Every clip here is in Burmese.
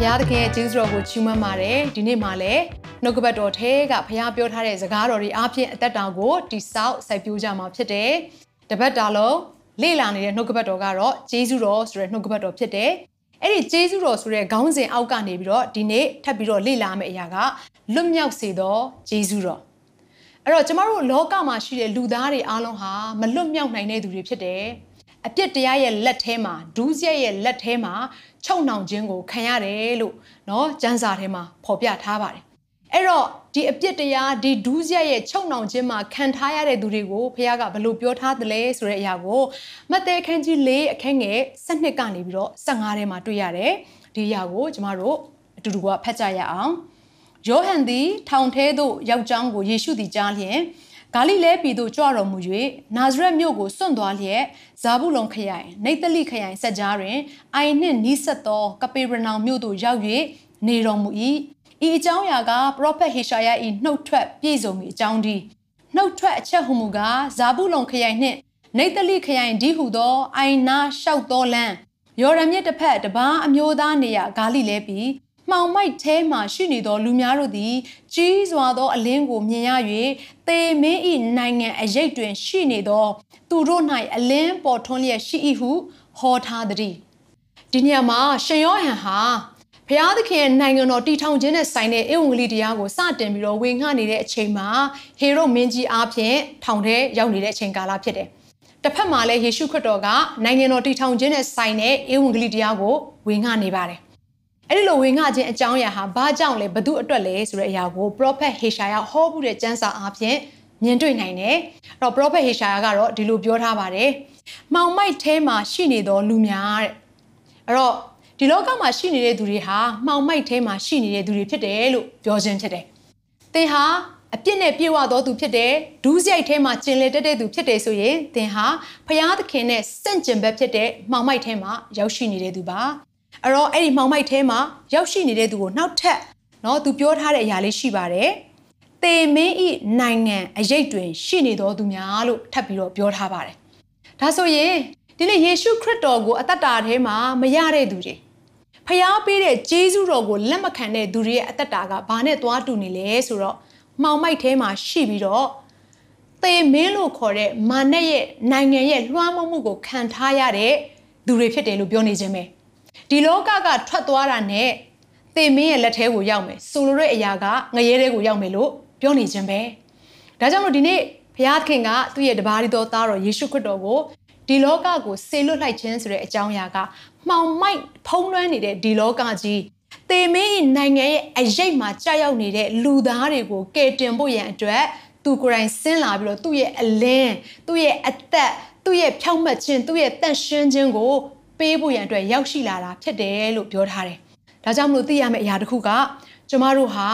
ဘုရားသခင်ရဲ့ကျေးဇူးတော်ကိုချီးမွမ်းပါတယ်ဒီနေ့မှလည်းနှုတ်ကပတ်တော်ထဲကဘုရားပြောထားတဲ့စကားတော်တွေအားဖြင့်အသက်တာကိုတိဆောက်စိုက်ပျိုးကြမှာဖြစ်တယ်တပတ်တာလုံးလေ့လာနေတဲ့နှုတ်ကပတ်တော်ကတော့ကျေးဇူးတော်ဆိုတဲ့နှုတ်ကပတ်တော်ဖြစ်တယ်အဲ့ဒီကျေးဇူးတော်ဆိုတဲ့ခေါင်းစဉ်အောက်ကနေပြီးတော့ဒီနေ့ထပ်ပြီးတော့လေ့လာမယ့်အရာကလွတ်မြောက်စေသောကျေးဇူးတော်အဲ့တော့ကျမတို့လောကမှာရှိတဲ့လူသားတွေအားလုံးဟာမလွတ်မြောက်နိုင်တဲ့သူတွေဖြစ်တယ် အပြစ်တရားရဲ့လက်ထဲမှာဒူးရက်ရဲ့လက်ထဲမှာချုပ်နှောင်ခြင်းကိုခံရတယ်လို့เนาะကျမ်းစာထဲမှာဖော်ပြထားပါတယ်အဲ့တော့ဒီအပြစ်တရားဒီဒူးရက်ရဲ့ချုပ်နှောင်ခြင်းမှာခံထားရတဲ့သူတွေကိုဘုရားကဘယ်လိုပြောထားသလဲဆိုတဲ့အရာကိုမဿဲခန်းကြီး၄အခန်းငယ်7ကနေပြီးတော့15ထဲမှာတွေ့ရတယ်ဒီအရာကိုကျမတို့အတူတူကဖတ်ကြရအောင်ယောဟန်သည်ထောင်ထဲသို့ရောက်ကြောင်းကိုယေရှုသည်ကြားလျင် ဂါလိလဲပြည်သို့ကြွတော်မူ၍နာဇရက်မြို့ကိုစွန့်သွားလျက်ဇာဘူးလုံခရိုင်နေတလိခရိုင်ဆက်ကြားတွင်အိုင်နှင့်နီးဆက်သောကပေရနောင်မြို့သို့ရောက်၍နေတော်မူ၏ဤအကြောင်းအရာကပရောဖက်ဟေရှာယ၏နှုတ်ထွက်ပြည့်စုံမည်အကြောင်းဒီနှုတ်ထွက်အချက်ဟုမူကားဇာဘူးလုံခရိုင်နှင့်နေတလိခရိုင်ဒီဟုသောအိုင်နာလျှောက်သောလမ်းယော်ဒန်မြစ်တစ်ဖက်တပားအမျိုးသားနေရာဂါလိလဲပြီး မှောင်မိုက်ထဲမှရှိနေသောလူများတို့သည်ကြီးစွာသောအလင်းကိုမြင်ရ၍သေမင်း၏နိုင်ငံအရေးတွင် ရှိနေသော သူတို့၌အလင်းပေါ်ထွန်းလျက်ရှိ၏ဟုဟောထားသည်ဒီနေရာမှာရှင်ယောဟန်ဟာဘုရားသခင်ရဲ့နိုင်ငံတော်တည်ထောင်ခြင်းနဲ့ဆိုင်တဲ့ဧဝံဂေလိတရားကိုစတင်ပြီးတော့ဝေငှနေတဲ့အချိန်မှာဟေရုမင်းကြီးအားဖြင့်ထောင်ထဲရောက်နေတဲ့အချိန်ကာလဖြစ်တယ်။တစ်ဖက်မှာလည်းယေရှုခရစ်တော်ကနိုင်ငံတော်တည်ထောင်ခြင်းနဲ့ဆိုင်တဲ့ဧဝံဂေလိတရားကိုဝေငှနေပါတယ်။ အဲ့ဒီလိုဝေငှခြင်းအကြောင်းအရာဟာဘာကြောင့်လဲဘသူအတွက်လဲဆိုတဲ့အရာကို prophet ဟေရှာယဟောမှုတဲ့ကျမ်းစာအားဖြင့်မြင်တွေ့နိုင်တယ်။အဲ့တော့ prophet ဟေရှာယကတော့ဒီလိုပြောထားပါတယ်။မှောင်မိုက်ထဲမှာရှိနေသောလူများတဲ့။အဲ့တော့ဒီလောကမှာရှိနေတဲ့သူတွေဟာမှောင်မိုက်ထဲမှာရှိနေတဲ့သူတွေဖြစ်တယ်လို့ပြောခြင်းဖြစ်တယ်။သင်ဟာအပြစ်နဲ့ပြေဝသောသူဖြစ်တယ်ဒူးစရိုက်ထဲမှာကျင်လည်တက်တဲ့သူဖြစ်တယ်ဆိုရင်သင်ဟာဖျားသခင်နဲ့စန့်ကျင်ဘက်ဖြစ်တဲ့မှောင်မိုက်ထဲမှာရောက်ရှိနေတဲ့သူပါ အဲ့တော့အဲ့ဒီမှောင်မိုက်ထဲမှာရောက်ရှိနေတဲ့သူကိုနောက်ထပ်เนาะသူပြောထားတဲ့အရာလေးရှိပါတယ်သေမင်းဤနိုင်ငံအရေးတွင်ရှိနေတော်သူများလို့ထပ်ပြီးတော့ပြောထားပါတယ်ဒါဆိုရင်ဒီနေ့ယေရှုခရစ်တော်ကိုအသက်တာထဲမှာမရတဲ့သူတွေဖျားပေးတဲ့ဂျေဇုတော်ကိုလက်မခံတဲ့သူတွေရဲ့အသက်တာကဘာနဲ့သွားတူနေလဲဆိုတော့မှောင်မိုက်ထဲမှာရှိပြီးတော့သေမင်းလို့ခေါ်တဲ့မာနက်ရဲ့နိုင်ငံရဲ့လွှမ်းမိုးမှုကိုခံထားရတဲ့သူတွေဖြစ်တယ်လို့ပြောနေခြင်းပဲ ဒီလောကကထွက်သွားတာနဲ့သေမင်းရဲ့လက်ထဲကိုရောက်မယ်ဆိုလိုတဲ့အရာကငရဲထဲကိုရောက်မယ်လို့ပြောနေခြင်းပဲဒါကြောင့်လို့ဒီနေ့ဘုရားခင်ကသူ့ရဲ့တပါးရီတော်သားတော်ယေရှုခရစ်တော်ကိုဒီလောကကိုဆေလွတ်လိုက်ခြင်းဆိုတဲ့အကြောင်းအရာကမှောင်မိုက်ဖုံးလွှမ်းနေတဲ့ဒီလောကကြီးသေမင်းနိုင်ငံရဲ့အရေးမှာကြာရောက်နေတဲ့လူသားတွေကိုကယ်တင်ဖို့ရန်အတွက်သူကိုယ်တိုင်ဆင်းလာပြီးတော့သူ့ရဲ့အလင်းသူ့ရဲ့အသက်သူ့ရဲ့ဖြောင့်မတ်ခြင်းသူ့ရဲ့တန့်ရှင်းခြင်းကို ပေးဖို့ရန်အတွက်ရောက်ရှိလာတာဖြစ်တယ်လို့ပြောထားတယ်။ဒါကြောင့်မလို့သိရမယ့်အရာတစ်ခုကကျမတို့ဟာ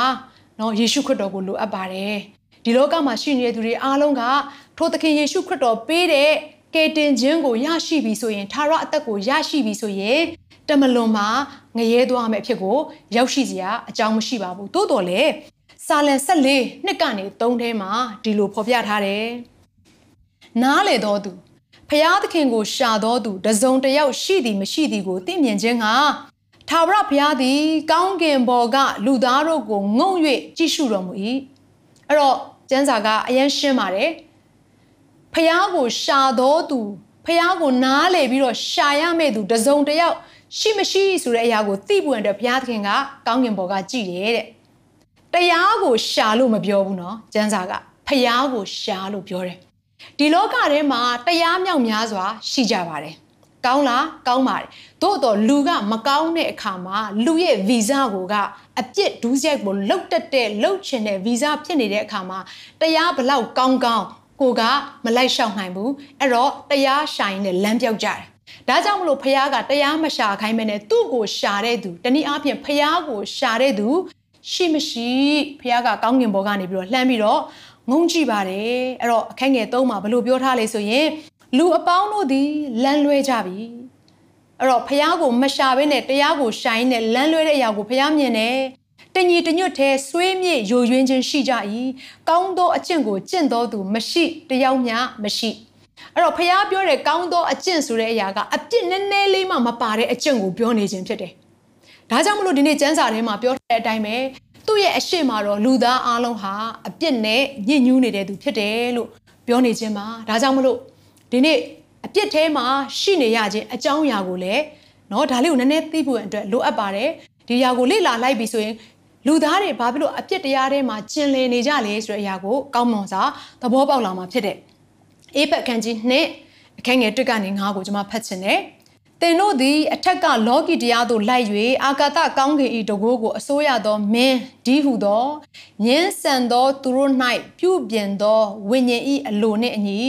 နော်ယေရှုခရစ်တော်ကိုလိုအပ်ပါတယ်။ဒီလောကမှာရှိနေတဲ့သူတွေအားလုံးကထိုသခင်ယေရှုခရစ်တော်ပေးတဲ့ကယ်တင်ခြင်းကိုရရှိပြီဆိုရင်သာရအသက်ကိုရရှိပြီဆိုရင်တမလွန်မှာငရဲသွားမယ့်အဖြစ်ကိုရောက်ရှိစရာအကြောင်းမရှိပါဘူး။သို့တော်လည်းစာလန်14နှစ်ကနေ3ထဲမှာဒီလိုဖော်ပြထားတယ်။နားလေတော်သူ ဖျားသခင်ကိုရှာတော်သူတစုံတယောက်ရှိသည်မရှိသည်ကိုသိမြင်ခြင်းကထာဝရဘုရားသည်ကောင်းကင်ဘော်ကလူသားတို့ကိုငုံ၍ကြည့်ရှုတော်မူ၏အဲ့တော့ကျမ်းစာကအယံရှင်းပါတယ်ဖျားကိုရှာတော်သူဖျားကိုနားလေပြီးတော့ရှာရမယ့်သူတစုံတယောက်ရှိမရှိဆိုတဲ့အရာကိုသိပွင့်တဲ့ဘုရားသခင်ကကောင်းကင်ဘော်ကကြည်တယ်တဲ့တရားကိုရှာလို့မပြောဘူးเนาะကျမ်းစာကဖျားကိုရှာလို့ပြောတယ် ဒီလောကထဲမှာတရားမြောက်များစွာရှိကြပါတယ်ကောင်းလားကောင်းပါတယ်သို့တော့လူကမကောင်းတဲ့အခါမှာလူရဲ့ဗီဇကိုကအပြစ်ဒူးစရိုက်ကိုလုတ်တက်တဲ့လုတ်ချင်တဲ့ဗီဇဖြစ်နေတဲ့အခါမှာတရားဘလောက်ကောင်းကောင်းကိုကမလိုက်လျှောက်နိုင်ဘူးအဲ့တော့တရားရှာရင်လည်းလမ်းပြောက်ကြတယ်ဒါကြောင့်မလို့ဖះကတရားမရှာခိုင်းမဲနဲ့သူ့ကိုရှာတဲ့သူတနည်းအားဖြင့်ဖះကိုရှာတဲ့သူရှိမရှိဖះကကောင်းကင်ဘောကနေပြီးတော့လှမ်းပြီးတော့ ငုံကြည့်ပါတယ်အဲ့တော့အခက်ငယ်သုံးမှာဘလို့ပြောထားလဲဆိုရင်လူအပေါင်းတို့သည်လမ်းလွဲကြပြီအဲ့တော့ဖះကိုမရှာဘဲနဲ့တရားကိုရှိုင်းနဲ့လမ်းလွဲတဲ့အရာကိုဖះမြင်တယ်တညီတညွတ်ထဲဆွေးမြေ့ယိုယွင်းခြင်းရှိကြ၏ကောင်းသောအကျင့်ကိုကျင့်တော်သူမရှိတယောက်မျှမရှိအဲ့တော့ဖះပြောတဲ့ကောင်းသောအကျင့်ဆိုတဲ့အရာကအပြစ်နည်းနည်းလေးမှမပါတဲ့အကျင့်ကိုပြောနေခြင်းဖြစ်တယ်ဒါကြောင့်မလို့ဒီနေ့ကျမ်းစာထဲမှာပြောထားတဲ့အတိုင်းပဲ သူ့ရဲ့အရှိမတော်လူသားအလုံးဟာအပြစ်နဲ့ညစ်ညူးနေတဲ့သူဖြစ်တယ်လို့ပြောနေခြင်းပါဒါကြောင့်မလို့ဒီနေ့အပြစ်ထဲမှာရှိနေရခြင်းအကြောင်းအရာကိုလည်းเนาะဒါလေးကိုနည်းနည်းသိဖို့အတွက်လိုအပ်ပါတယ်ဒီຢာကိုလေ့လာလိုက်ပြီဆိုရင်လူသားတွေဘာဖြစ်လို့အပြစ်တရားထဲမှာကျင်လည်နေကြလဲဆိုတဲ့အရာကိုကောင်းမွန်စွာသဘောပေါက်လာမှာဖြစ်တဲ့အေးဖက်ခန်းကြီးနှစ်အခန်းငယ်1ကနေ9ကိုကျွန်မဖတ်ချင်တယ်။ သင်တို့သည်အထက်ကလောကီတရားသို့လိုက်၍အာကာသကောင်းကင်၏တကိုးကိုအစိုးရသောမင်းဒီဟုသောညင်းဆန်သောသူတို့၌ပြုပြင်သောဝိညာဉ်၏အလိုနှင့်အညီ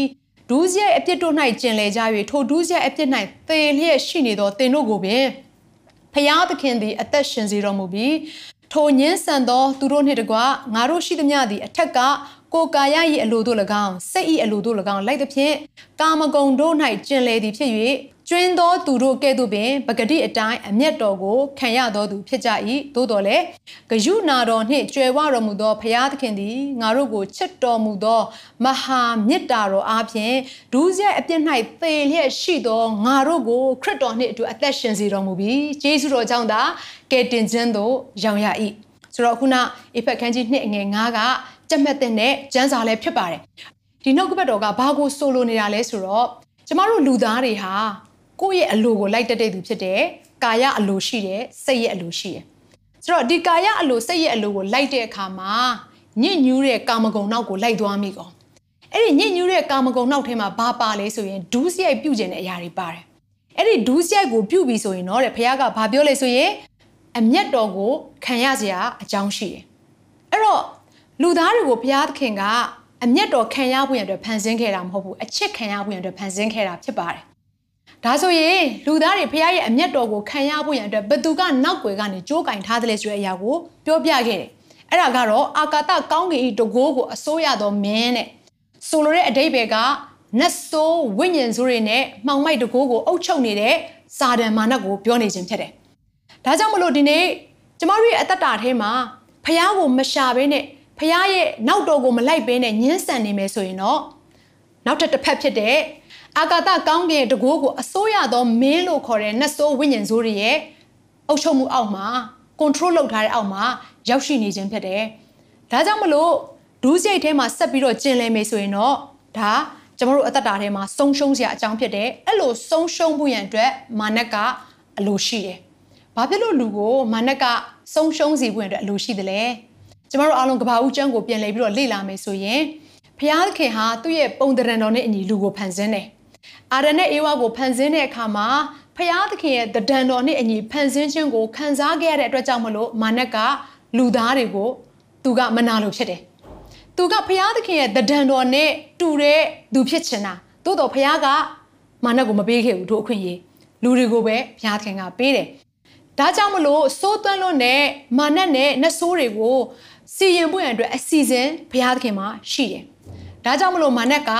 ဒူးစရိုက်အပြစ်တို့၌ကျင်လည်ကြ၍ထိုဒူးစရိုက်အပြစ်၌သေလျက်ရှိနေသောသင်တို့ကိုပင်ဖျားသခင်သည်အသက်ရှင်စေတော်မူပြီးထိုညင်းဆန်သောသူတို့နှင့်တကွငါတို့ရှိသမျှသည်အထက်ကကိုကာယ၏အလိုတို့၎င်းစိတ်၏အလိုတို့၎င်းလိုက်သဖြင့်ကာမဂုဏ်တို့၌ကျင်လည်သည်ဖြစ်၍ ကျွင်းသောသူတို့ကဲ့သို့ပင်ပဂတိအတိုင်းအမျက်တော်ကိုခံရသောသူဖြစ်ကြ၏သို့တော်လည်းဂယုနာတော်နှင့်ကြွယ်ဝတော်မူသောဘုရားသခင်သည်ငါတို့ကိုချစ်တော်မူသောမဟာမေတ္တာတော်အားဖြင့်ဒုစရိုက်အပြစ်၌သေလျက်ရှိသောငါတို့ကိုခရစ်တော်နှင့်အတူအသက်ရှင်စေတော်မူပြီးယေရှုတော်ကြောင့်သာကယ်တင်ခြင်းသို့ရောက်ရ၏ဆိုတော့ခုနအေဖက်ခန်းကြီး2အငယ်9ကကြက်မှတ်တဲ့နဲ့ကျမ်းစာလည်းဖြစ်ပါတယ်ဒီနှုတ်ကပတ်တော်ကဘာကိုဆိုလိုနေတာလဲဆိုတော့ကျမတို့လူသားတွေဟာ ကိုယ့်ရဲ့အလိုကိုလိုက်တက်တဲ့သူဖြစ်တယ်ကာယအလိုရှိတယ်စိတ်ရဲ့အလိုရှိတယ်ဆိုတော့ဒီကာယအလိုစိတ်ရဲ့အလိုကိုလိုက်တဲ့အခါမှာညစ်ညူးတဲ့ကာမဂုဏ်နောက်ကိုလိုက်သွားမိကောအဲ့ဒီညစ်ညူးတဲ့ကာမဂုဏ်နောက်ထဲမှာဘာပါလဲဆိုရင်ဒူးစရိုက်ပြုတ်ကျင်တဲ့အရာတွေပါတယ်အဲ့ဒီဒူးစရိုက်ကိုပြုတ်ပြီဆိုရင်တော့တဲ့ဘုရားကဘာပြောလဲဆိုရင်အမျက်တော်ကိုခံရစရာအကြောင်းရှိတယ်အဲ့တော့လူသားတွေကိုဘုရားသခင်ကအမျက်တော်ခံရဖို့ရတဲ့ဖန်ဆင်းခဲ့တာမဟုတ်ဘူးအချစ်ခံရဖို့ရတဲ့ဖန်ဆင်းခဲ့တာဖြစ်ပါတယ် ဒါဆိုရင်လူသားတွေဘုရားရဲ့အမျက်တော်ကိုခံရဖို့ရတဲ့ဘသူကနောက်ွယ်ကနေကြိုးကင်ထားတယ်ဆိုတဲ့အရာကိုပြောပြခဲ့တယ်အဲ့ဒါကတော့အာကာသကောင်းကင်ဤတကိုးကိုအစိုးရသောမင်းတဲ့ဆိုလိုတဲ့အတိတ်ဘယ်ကနတ်ဆိုးဝိညာဉ်စုတွေနဲ့မှောင်မိုက်တကိုးကိုအုပ်ချုပ်နေတဲ့စာတန်မာနကိုပြောနေခြင်းဖြစ်တယ်ဒါကြောင့်မလို့ဒီနေ့ကျမတို့ရဲ့အသက်တာထဲမှာဖះကိုမရှာဘဲနဲ့ဖះရဲ့နောက်တော်ကိုမလိုက်ဘဲနဲ့ညှင်းဆန်နေမယ်ဆိုရင်တော့နောက်ထပ်တစ်ဖက်ဖြစ်တဲ့ အာကာသကောင်းကင်တကိုးကိုအစိုးရသောမင်းလို့ခေါ်တဲ့နတ်ဆိုးဝိညာဉ်ဆိုးတွေရဲ့အုပ်ချုပ်မှုအောက်မှာ control လုပ်ထားတဲ့အောက်မှာရောက်ရှိနေခြင်းဖြစ်တယ်။ဒါကြောင့်မလို့ဒူးစိတ်ထဲမှာဆက်ပြီးတော့ကျင်လည်မယ်ဆိုရင်တော့ဒါကျမတို့အသက်တာထဲမှာဆုံးရှုံးစရာအကြောင်းဖြစ်တယ်။အဲ့လိုဆုံးရှုံးဖို့ရန်အတွက်မာနကအလိုရှိတယ်။ဘာဖြစ်လို့လူကိုမာနကဆုံးရှုံးစီဖို့ရန်အတွက်အလိုရှိတယ်လဲ။ကျမတို့အားလုံးကဘာဦးကျမ်းကိုပြန်လည်ပြီးတော့လေ့လာမယ်ဆိုရင်ဖျားခင်ဟာသူ့ရဲ့ပုံတရံတော်နဲ့အညီလူကိုဖန်ဆင်းတယ်။ အာရနဲ့အေဝါကိုဖန်ဆင်းတဲ့အခါမှာဖျားသခင်ရဲ့တဒံတော်နဲ့အညီဖန်ဆင်းခြင်းကိုခံစားခဲ့ရတဲ့အတွက်ကြောင့်မလို့မာနက်ကလူသားတွေကိုသူကမနာလို့ဖြစ်တယ်။သူကဖျားသခင်ရဲ့တဒံတော်နဲ့တူတဲ့သူဖြစ်ချင်တာ။သို့တော့ဖျားကမာနက်ကိုမပေးခဲ့ဘူးတို့အခွင့်အရေးလူတွေကိုပဲဘုရားသခင်ကပေးတယ်။ဒါကြောင့်မလို့စိုးသွမ်းလွန်းတဲ့မာနက်နဲ့နှဆိုးတွေကိုစီရင်ဖို့ရန်အတွက်အစီအစဉ်ဘုရားသခင်မှာရှိတယ်။ဒါကြောင့်မလို့မာနက်က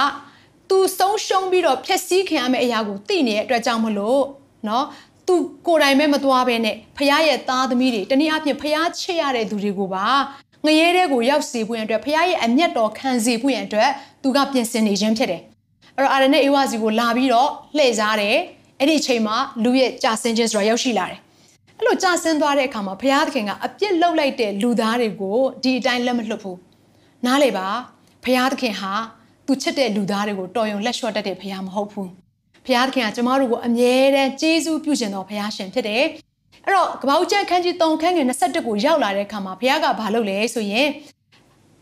သူဆုံးရှုံးပြီးတော့ဖျက်ဆီးခံရမယ့်အရာကိုသိနေတဲ့အတွက်ကြောင့်မလို့နော်သူကိုယ်တိုင်ပဲမသွားဘဲနဲ့ဖခင်ရဲ့သားသမီးတွေတနည်းအားဖြင့်ဖခင်ချစ်ရတဲ့သူတွေကိုပါငရဲတဲ့ကိုရောက်စေဖို့ရန်အတွက်ဖခင်ရဲ့အမျက်တော်ခံစေဖို့ရန်အတွက်သူကပြင်ဆင်နေခြင်းဖြစ်တယ်။အဲ့တော့အာရနဲ့အေဝါစီကိုလာပြီးတော့လှည့်စားတယ်။အဲ့ဒီအချိန်မှာလူရဲ့ကြာဆင်းခြင်းဆိုတာရောက်ရှိလာတယ်။အဲ့လိုကြာဆင်းသွားတဲ့အခါမှာဘုရားသခင်ကအပြစ်လုပ်လိုက်တဲ့လူသားတွေကိုဒီအတိုင်းလက်မလွတ်ဘူး။နားလေပါဘုရားသခင်ဟာ သူချစ်တဲ့လူသားတွေကိုတော်ရုံလက်လျှော့တတ်တဲ့ဘုရားမဟုတ်ဘူး။ဘုရားသခင်ကကျမတို့ကိုအမြဲတမ်းကျေးဇူးပြုရှင်တော်ဘုရားရှင်ဖြစ်တယ်အဲ့တော့ကပောက်ကျန်ခန်းကြီး3ခန်းငယ်21ကိုရောက်လာတဲ့အခါမှာဘုရားကဘာလုပ်လဲဆိုရင်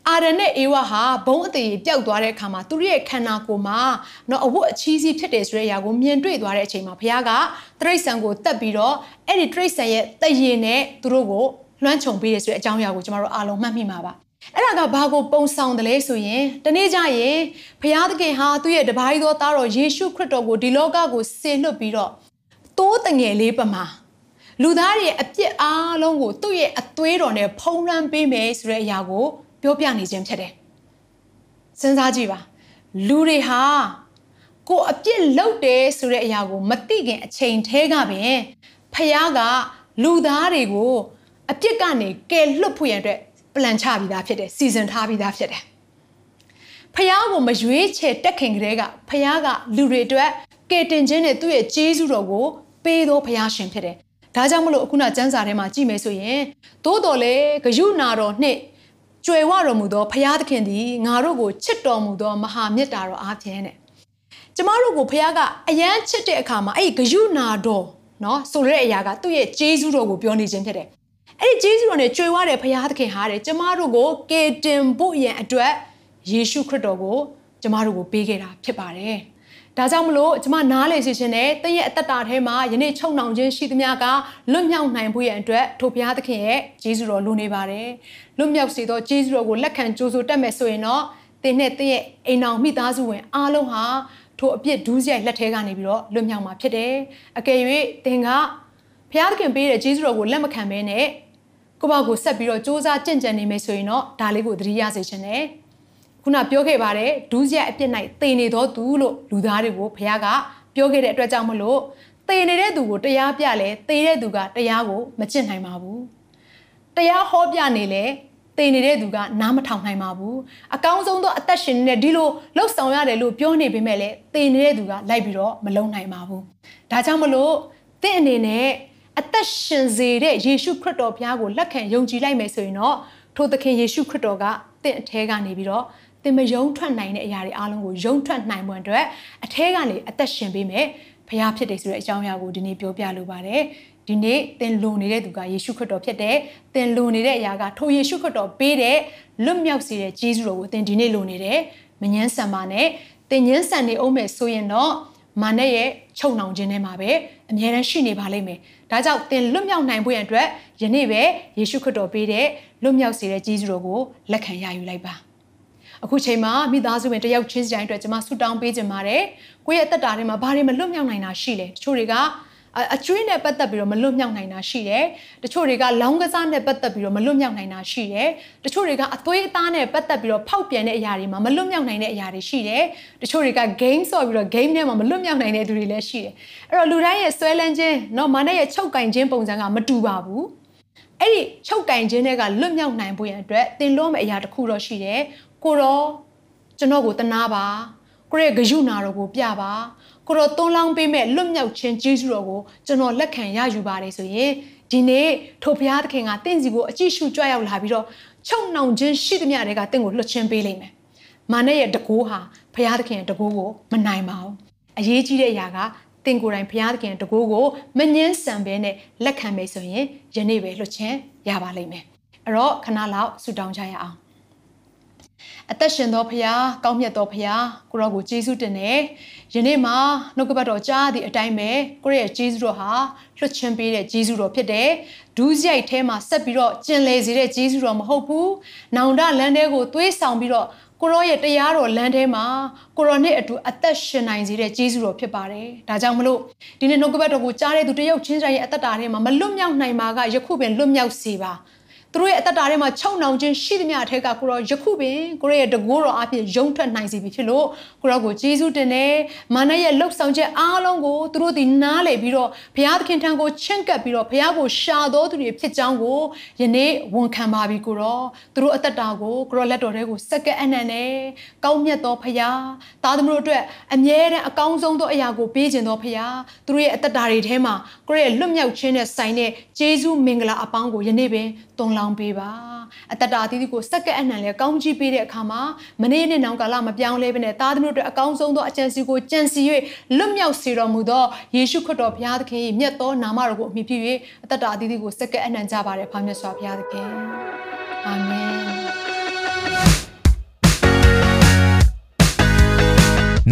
အာရနဲ့အေဝါဟာဘုံအသေးပျောက်သွားတဲ့အခါမှာသူတို့ရဲ့ခန္ဓာကိုယ်မှာတော့အဝတ်အချီးစီးဖြစ်တယ်ဆိုတဲ့အရာကိုမြင်တွေ့သွားတဲ့အချိန်မှာဘုရားကတရိတ်ဆန်ကိုတက်ပြီးတော့အဲ့ဒီတရိတ်ဆန်ရဲ့တည်ရင်နဲ့သူတို့ကိုလွှမ်းခြုံပေးတယ်ဆိုတဲ့အကြောင်းအရာကိုကျမတို့အားလုံးမှတ်မိမှာပါ အဲ့ဒါကဘာကိုပုံဆောင်တယ်လဲဆိုရင်တနေ့ကျရင်ဘုရားသခင်ဟာသူ့ရဲ့တပါးကြီးသောသားတော်ယေရှုခရစ်တော်ကိုဒီလောကကိုဆင်လွတ်ပြီးတော့တိုးတငယ်လေးပမာလူသားတွေအပြစ်အားလုံးကိုသူ့ရဲ့အသွေးတော်နဲ့ဖုံးလွှမ်းပေးမယ်ဆိုတဲ့အရာကိုပြောပြနေခြင်းဖြစ်တယ်။စဉ်းစားကြည့်ပါလူတွေဟာကိုအပြစ်လုပ်တယ်ဆိုတဲ့အရာကို မသိခင်အချိန်ထဲကပင်ဖះကလူသားတွေကိုအပြစ်ကနေကယ်လွတ်ဖို့ရန်အတွ က်ပလန်ချပြီးသားဖြစ်တယ်စီစဉ်ထားပြီးသားဖြစ်တယ်ဖះကိုမရွေးချယ်တက်ခင်ကလေးကဖះကလူတွေအတွက်ကယ်တင်ခြင်းနဲ့သူ့ရဲ့ကျေးဇူးတော်ကိုပေးသောဖះရှင်ဖြစ်တယ်ဒါကြောင့်မလို့အခုနစံစာထဲမှာကြည့်မယ်ဆိုရင်သို့တော်လေဂယုနာတော်နှင့်ကြွယ်ဝတော်မူသောဖះသခင်သည်ငါတို့ကိုချစ်တော်မူသောမဟာမေတ္တာတော်အားဖြင့်တဲ့ကျမတို့ကိုဖះကအယမ်းချစ်တဲ့အခါမှာအဲ့ဒီဂယုနာတော်နော်ဆိုတဲ့အရာကသူ့ရဲ့ကျေးဇူးတော်ကိုပြောနေခြင်းဖြစ်တယ် အဲ့ဒီဂျေဇုတော်နဲ့ကြွေဝတဲ့ဘုရားသခင်ဟာတဲ့ကျမတို့ကိုကယ်တင်ဖို့ရန်အတွက်ယေရှုခရစ်တော်ကိုကျမတို့ကိုပေးခဲ့တာဖြစ်ပါတယ်။ဒါကြောင့်မလို့ကျမနားလေစီခြင်းနဲ့တင့်ရဲ့အသက်တာထဲမှာယနေ့ချုံနှောင်ခြင်းရှိသမျှကလွတ်မြောက်နိုင်ဖို့ရန်အတွက်ထိုဘုရားသခင်ရဲ့ဂျေဇုတော်လိုနေပါတယ်။လွတ်မြောက်စေသောဂျေဇုတော်ကိုလက်ခံကြိုးဆိုတတ်မယ်ဆိုရင်တော့တင်းနဲ့တင်းရဲ့အိမ်အောင်မိသားစုဝင်အားလုံးဟာထိုအပြစ်ဒူးစရိုက်လက်ထဲကနေပြီးတော့လွတ်မြောက်မှာဖြစ်တယ်။အကယ်၍သင်ကဘုရားသခင်ပေးတဲ့ဂျေဇုတော်ကိုလက်မခံဘဲနဲ့ ကိုယ့်ဘောက်ကိုဆက်ပြီးတော့စူးစမ်းကြင်ကြံနေမယ်ဆိုရင်တော့ဒါလေးကိုသတိရစေချင်တယ်ခုနပြောခဲ့ပါတယ်ဒူးရက်အပြစ်၌တည်နေသောသူလို့လူသားတွေကိုဘုရားကပြောခဲ့တဲ့အတွက်ကြောင့်မလို့တည်နေတဲ့သူကိုတရားပြလဲတည်တဲ့သူကတရားကိုမကျင့်နိုင်ပါဘူးတရားဟောပြနေလဲတည်နေတဲ့သူကနားမထောင်နိုင်ပါဘူးအကောင်းဆုံးသောအသက်ရှင်နေတဲ့ဒီလိုလှုပ်ဆောင်ရတယ်လို့ပြောနေပေမဲ့လည်းတည်နေတဲ့သူကလိုက်ပြီးတော့မလုံနိုင်ပါဘူးဒါကြောင့်မလို့တင့်အနေနဲ့ အသက်ရှင်စေတဲ့ယေရှုခရစ်တော်ဘုရားကိုလက်ခံယုံကြည်လိုက်မယ်ဆိုရင်တော့ထိုသခင်ယေရှုခရစ်တော်ကတင့်အထဲကနေပြီးတော့သင်မယုံထွက်နိုင်တဲ့အရာတွေအားလုံးကိုယုံထွက်နိုင်ပွင့်အတွက်အထဲကနေအသက်ရှင်ပေးမယ်ဘုရားဖြစ်တယ်ဆိုတဲ့အကြောင်းအရာကိုဒီနေ့ပြောပြလိုပါတယ်ဒီနေ့သင်လုံနေတဲ့သူကယေရှုခရစ်တော်ဖြစ်တယ်သင်လုံနေတဲ့အရာကထိုယေရှုခရစ်တော်ပေးတဲ့လွတ်မြောက်စေတဲ့ဂျေဇုတော်ကိုသင်ဒီနေ့လုံနေတယ်မငင်းဆန်ပါနဲ့သင်ငင်းဆန်နေအောင်မယ်ဆိုရင်တော့ မာနရဲ့ချုံနှောင်ခြင်းထဲမှာပဲအမြဲတမ်းရှိနေပါလိမ့်မယ်။ဒါကြောင့်သင်လွတ်မြောက်နိုင်ဖို့ရန်အတွက်ယနေ့ပဲယေရှုခရစ်တော်ပေးတဲ့လွတ်မြောက်စေတဲ့ကြီးစုတော်ကိုလက်ခံရယူလိုက်ပါ။အခုချိန်မှာမိသားစုဝင်တယောက်ချင်းစီတိုင်းအတွက်ကျွန်မဆုတောင်းပေးခြင်းပါတယ်။ကိုယ့်ရဲ့အသက်တာထဲမှာဘာတွေမလွတ်မြောက်နိုင်တာရှိလဲ။တချို့တွေက အကျွေးနဲ့ပတ်သက်ပြီးတော့မလွတ်မြောက်နိုင်တာရှိတယ်။တချို့တွေကလောင်းကစားနဲ့ပတ်သက်ပြီးတော့မလွတ်မြောက်နိုင်တာရှိတယ်။တချို့တွေကအသွေးအသားနဲ့ပတ်သက်ပြီးတော့ဖောက်ပြန်တဲ့အရာတွေမှာမလွတ်မြောက်နိုင်တဲ့အရာတွေရှိတယ်။တချို့တွေက game ဆော့ပြီးတော့ game ထဲမှာမလွတ်မြောက်နိုင်တဲ့သူတွေလည်းရှိတယ်။အဲ့တော့လူတိုင်းရဲ့ဆွဲလန်းခြင်းเนาะမာနဲ့ရဲ့ချုပ်ကင်ခြင်းပုံစံကမတူပါဘူး။အဲ့ဒီချုပ်ကင်ခြင်းတွေကလွတ်မြောက်နိုင်ဖို့ရန်အတွက်သင်လို့မယ့်အရာတစ်ခုတော့ရှိတယ်။ကိုတော့ကျွန်တော်ကိုတနာပါ။ကိုရဲ့ဂယုနာတော်ကိုပြပါ။ ကိုတော်သွန်းလောင်းပေးမဲ့လွတ်မြောက်ခြင်းကျေးဇူးတော်ကိုကျွန်တော်လက်ခံရယူပါတယ်ဆိုရင်ဒီနေ့ထိုဘုရားသခင်ကတင့်စီကိုအကြည့်ရှုကြွရောက်လာပြီးတော့ချုံနှောင်ခြင်းရှိသမျှတွေကတင့်ကိုလွတ်ချင်းပေးလိမ့်မယ်။မာနရဲ့တကိုးဟာဘုရားသခင်ရဲ့တကိုးကိုမနိုင်ပါဘူး။အရေးကြီးတဲ့အရာကသင်ကိုယ်တိုင်ဘုရားသခင်ရဲ့တကိုးကိုမငင်းဆန်ဘဲနဲ့လက်ခံမယ်ဆိုရင်ယနေ့ပဲလွတ်ချင်းရပါလိမ့်မယ်။အဲ့တော့ခဏလောက်ဆုတောင်းကြရအောင် အသက်ရှင်သောဖရာကောင်းမြတ်သောဖရာကိုရောကိုကျေးဇူးတင်တယ်ယနေ့မှာနှုတ်ကပတ်တော်ကြားသည့်အတိုင်းပဲကိုရဲ့ကျေးဇူးတော်ဟာလွှတ်ချင်းပေးတဲ့ကျေးဇူးတော်ဖြစ်တယ်ဒူးစရိုက်ထဲမှာဆက်ပြီးတော့ကျင်လည်စေတဲ့ကျေးဇူးတော်မဟုတ်ဘူးနောင်တလမ်းထဲကိုသွေးဆောင်ပြီးတော့ကိုရောရဲ့တရားတော်လမ်းထဲမှာကိုရောနဲ့အတူအသက်ရှင်နိုင်စေတဲ့ကျေးဇူးတော်ဖြစ်ပါတယ်။ဒါကြောင့်မလို့ဒီနေ့နှုတ်ကပတ်တော်ကိုကြားတဲ့သူတယောက်ချင်းတိုင်းရဲ့အသက်တာထဲမှာမလွတ်မြောက်နိုင်ပါကယခုပင်လွတ်မြောက်စေပါ။ သူတို့ရဲ့အသက်တာထဲမှာချုံနှောင်ခြင်းရှိသမျှအထက်ကကိုရောယခုပင်ကိုရောရဲ့တကိုးတော်အဖြစ်ယုံထွက်နိုင်စီပြီဖြစ်လို့ကိုရောကိုကျေးဇူးတင်တယ်မာနရဲ့လှုပ်ဆောင်ချက်အားလုံးကိုသူတို့ဒီနားလေပြီးတော့ဘုရားသခင်ထံကိုချင့်ကပ်ပြီးတော့ဘုရားကိုရှာတော်သူတွေဖြစ်ကြောင်းကိုယနေ့ဝန်ခံပါပြီကိုရောသူတို့အသက်တာကိုကိုရောလက်တော်ထဲကိုစက္ကပ်အနံ့နဲ့ကောင်းမြတ်သောဘုရားသားသမီးတို့အတွက်အမြဲတမ်းအကောင်းဆုံးသောအရာကိုပေးခြင်းသောဘုရားသူတို့ရဲ့အသက်တာတွေထဲမှာကိုရောရဲ့လွတ်မြောက်ခြင်းနဲ့ဆိုင်တဲ့ကျေးဇူးမင်္ဂလာအပေါင်းကိုယနေ့ပင်တွန်လောင်းပေးပါအတ္တတာအသီးသီးကိုစက္ကန့်အနှံလဲကောင်းကြီးပေးတဲ့အခါမှာမနေ့နဲ့နောက်ကာလမပြောင်းလဲဘဲနဲ့သားသမီးတို့အတွက်အကောင်းဆုံးသောအကြံစီကိုကြံစီ၍လွတ်မြောက်စေတော်မူသောယေရှုခရစ်တော်ဘုရားသခင်၏မြတ်သောနာမတော်ကိုအမိပြု၍အတ္တတာအသီးသီးကိုစက္ကန့်အနှံကြပါれဖာမြတ်စွာဘုရားသခင်အာမင်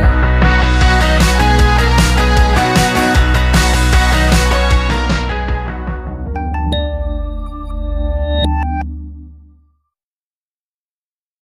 ယ်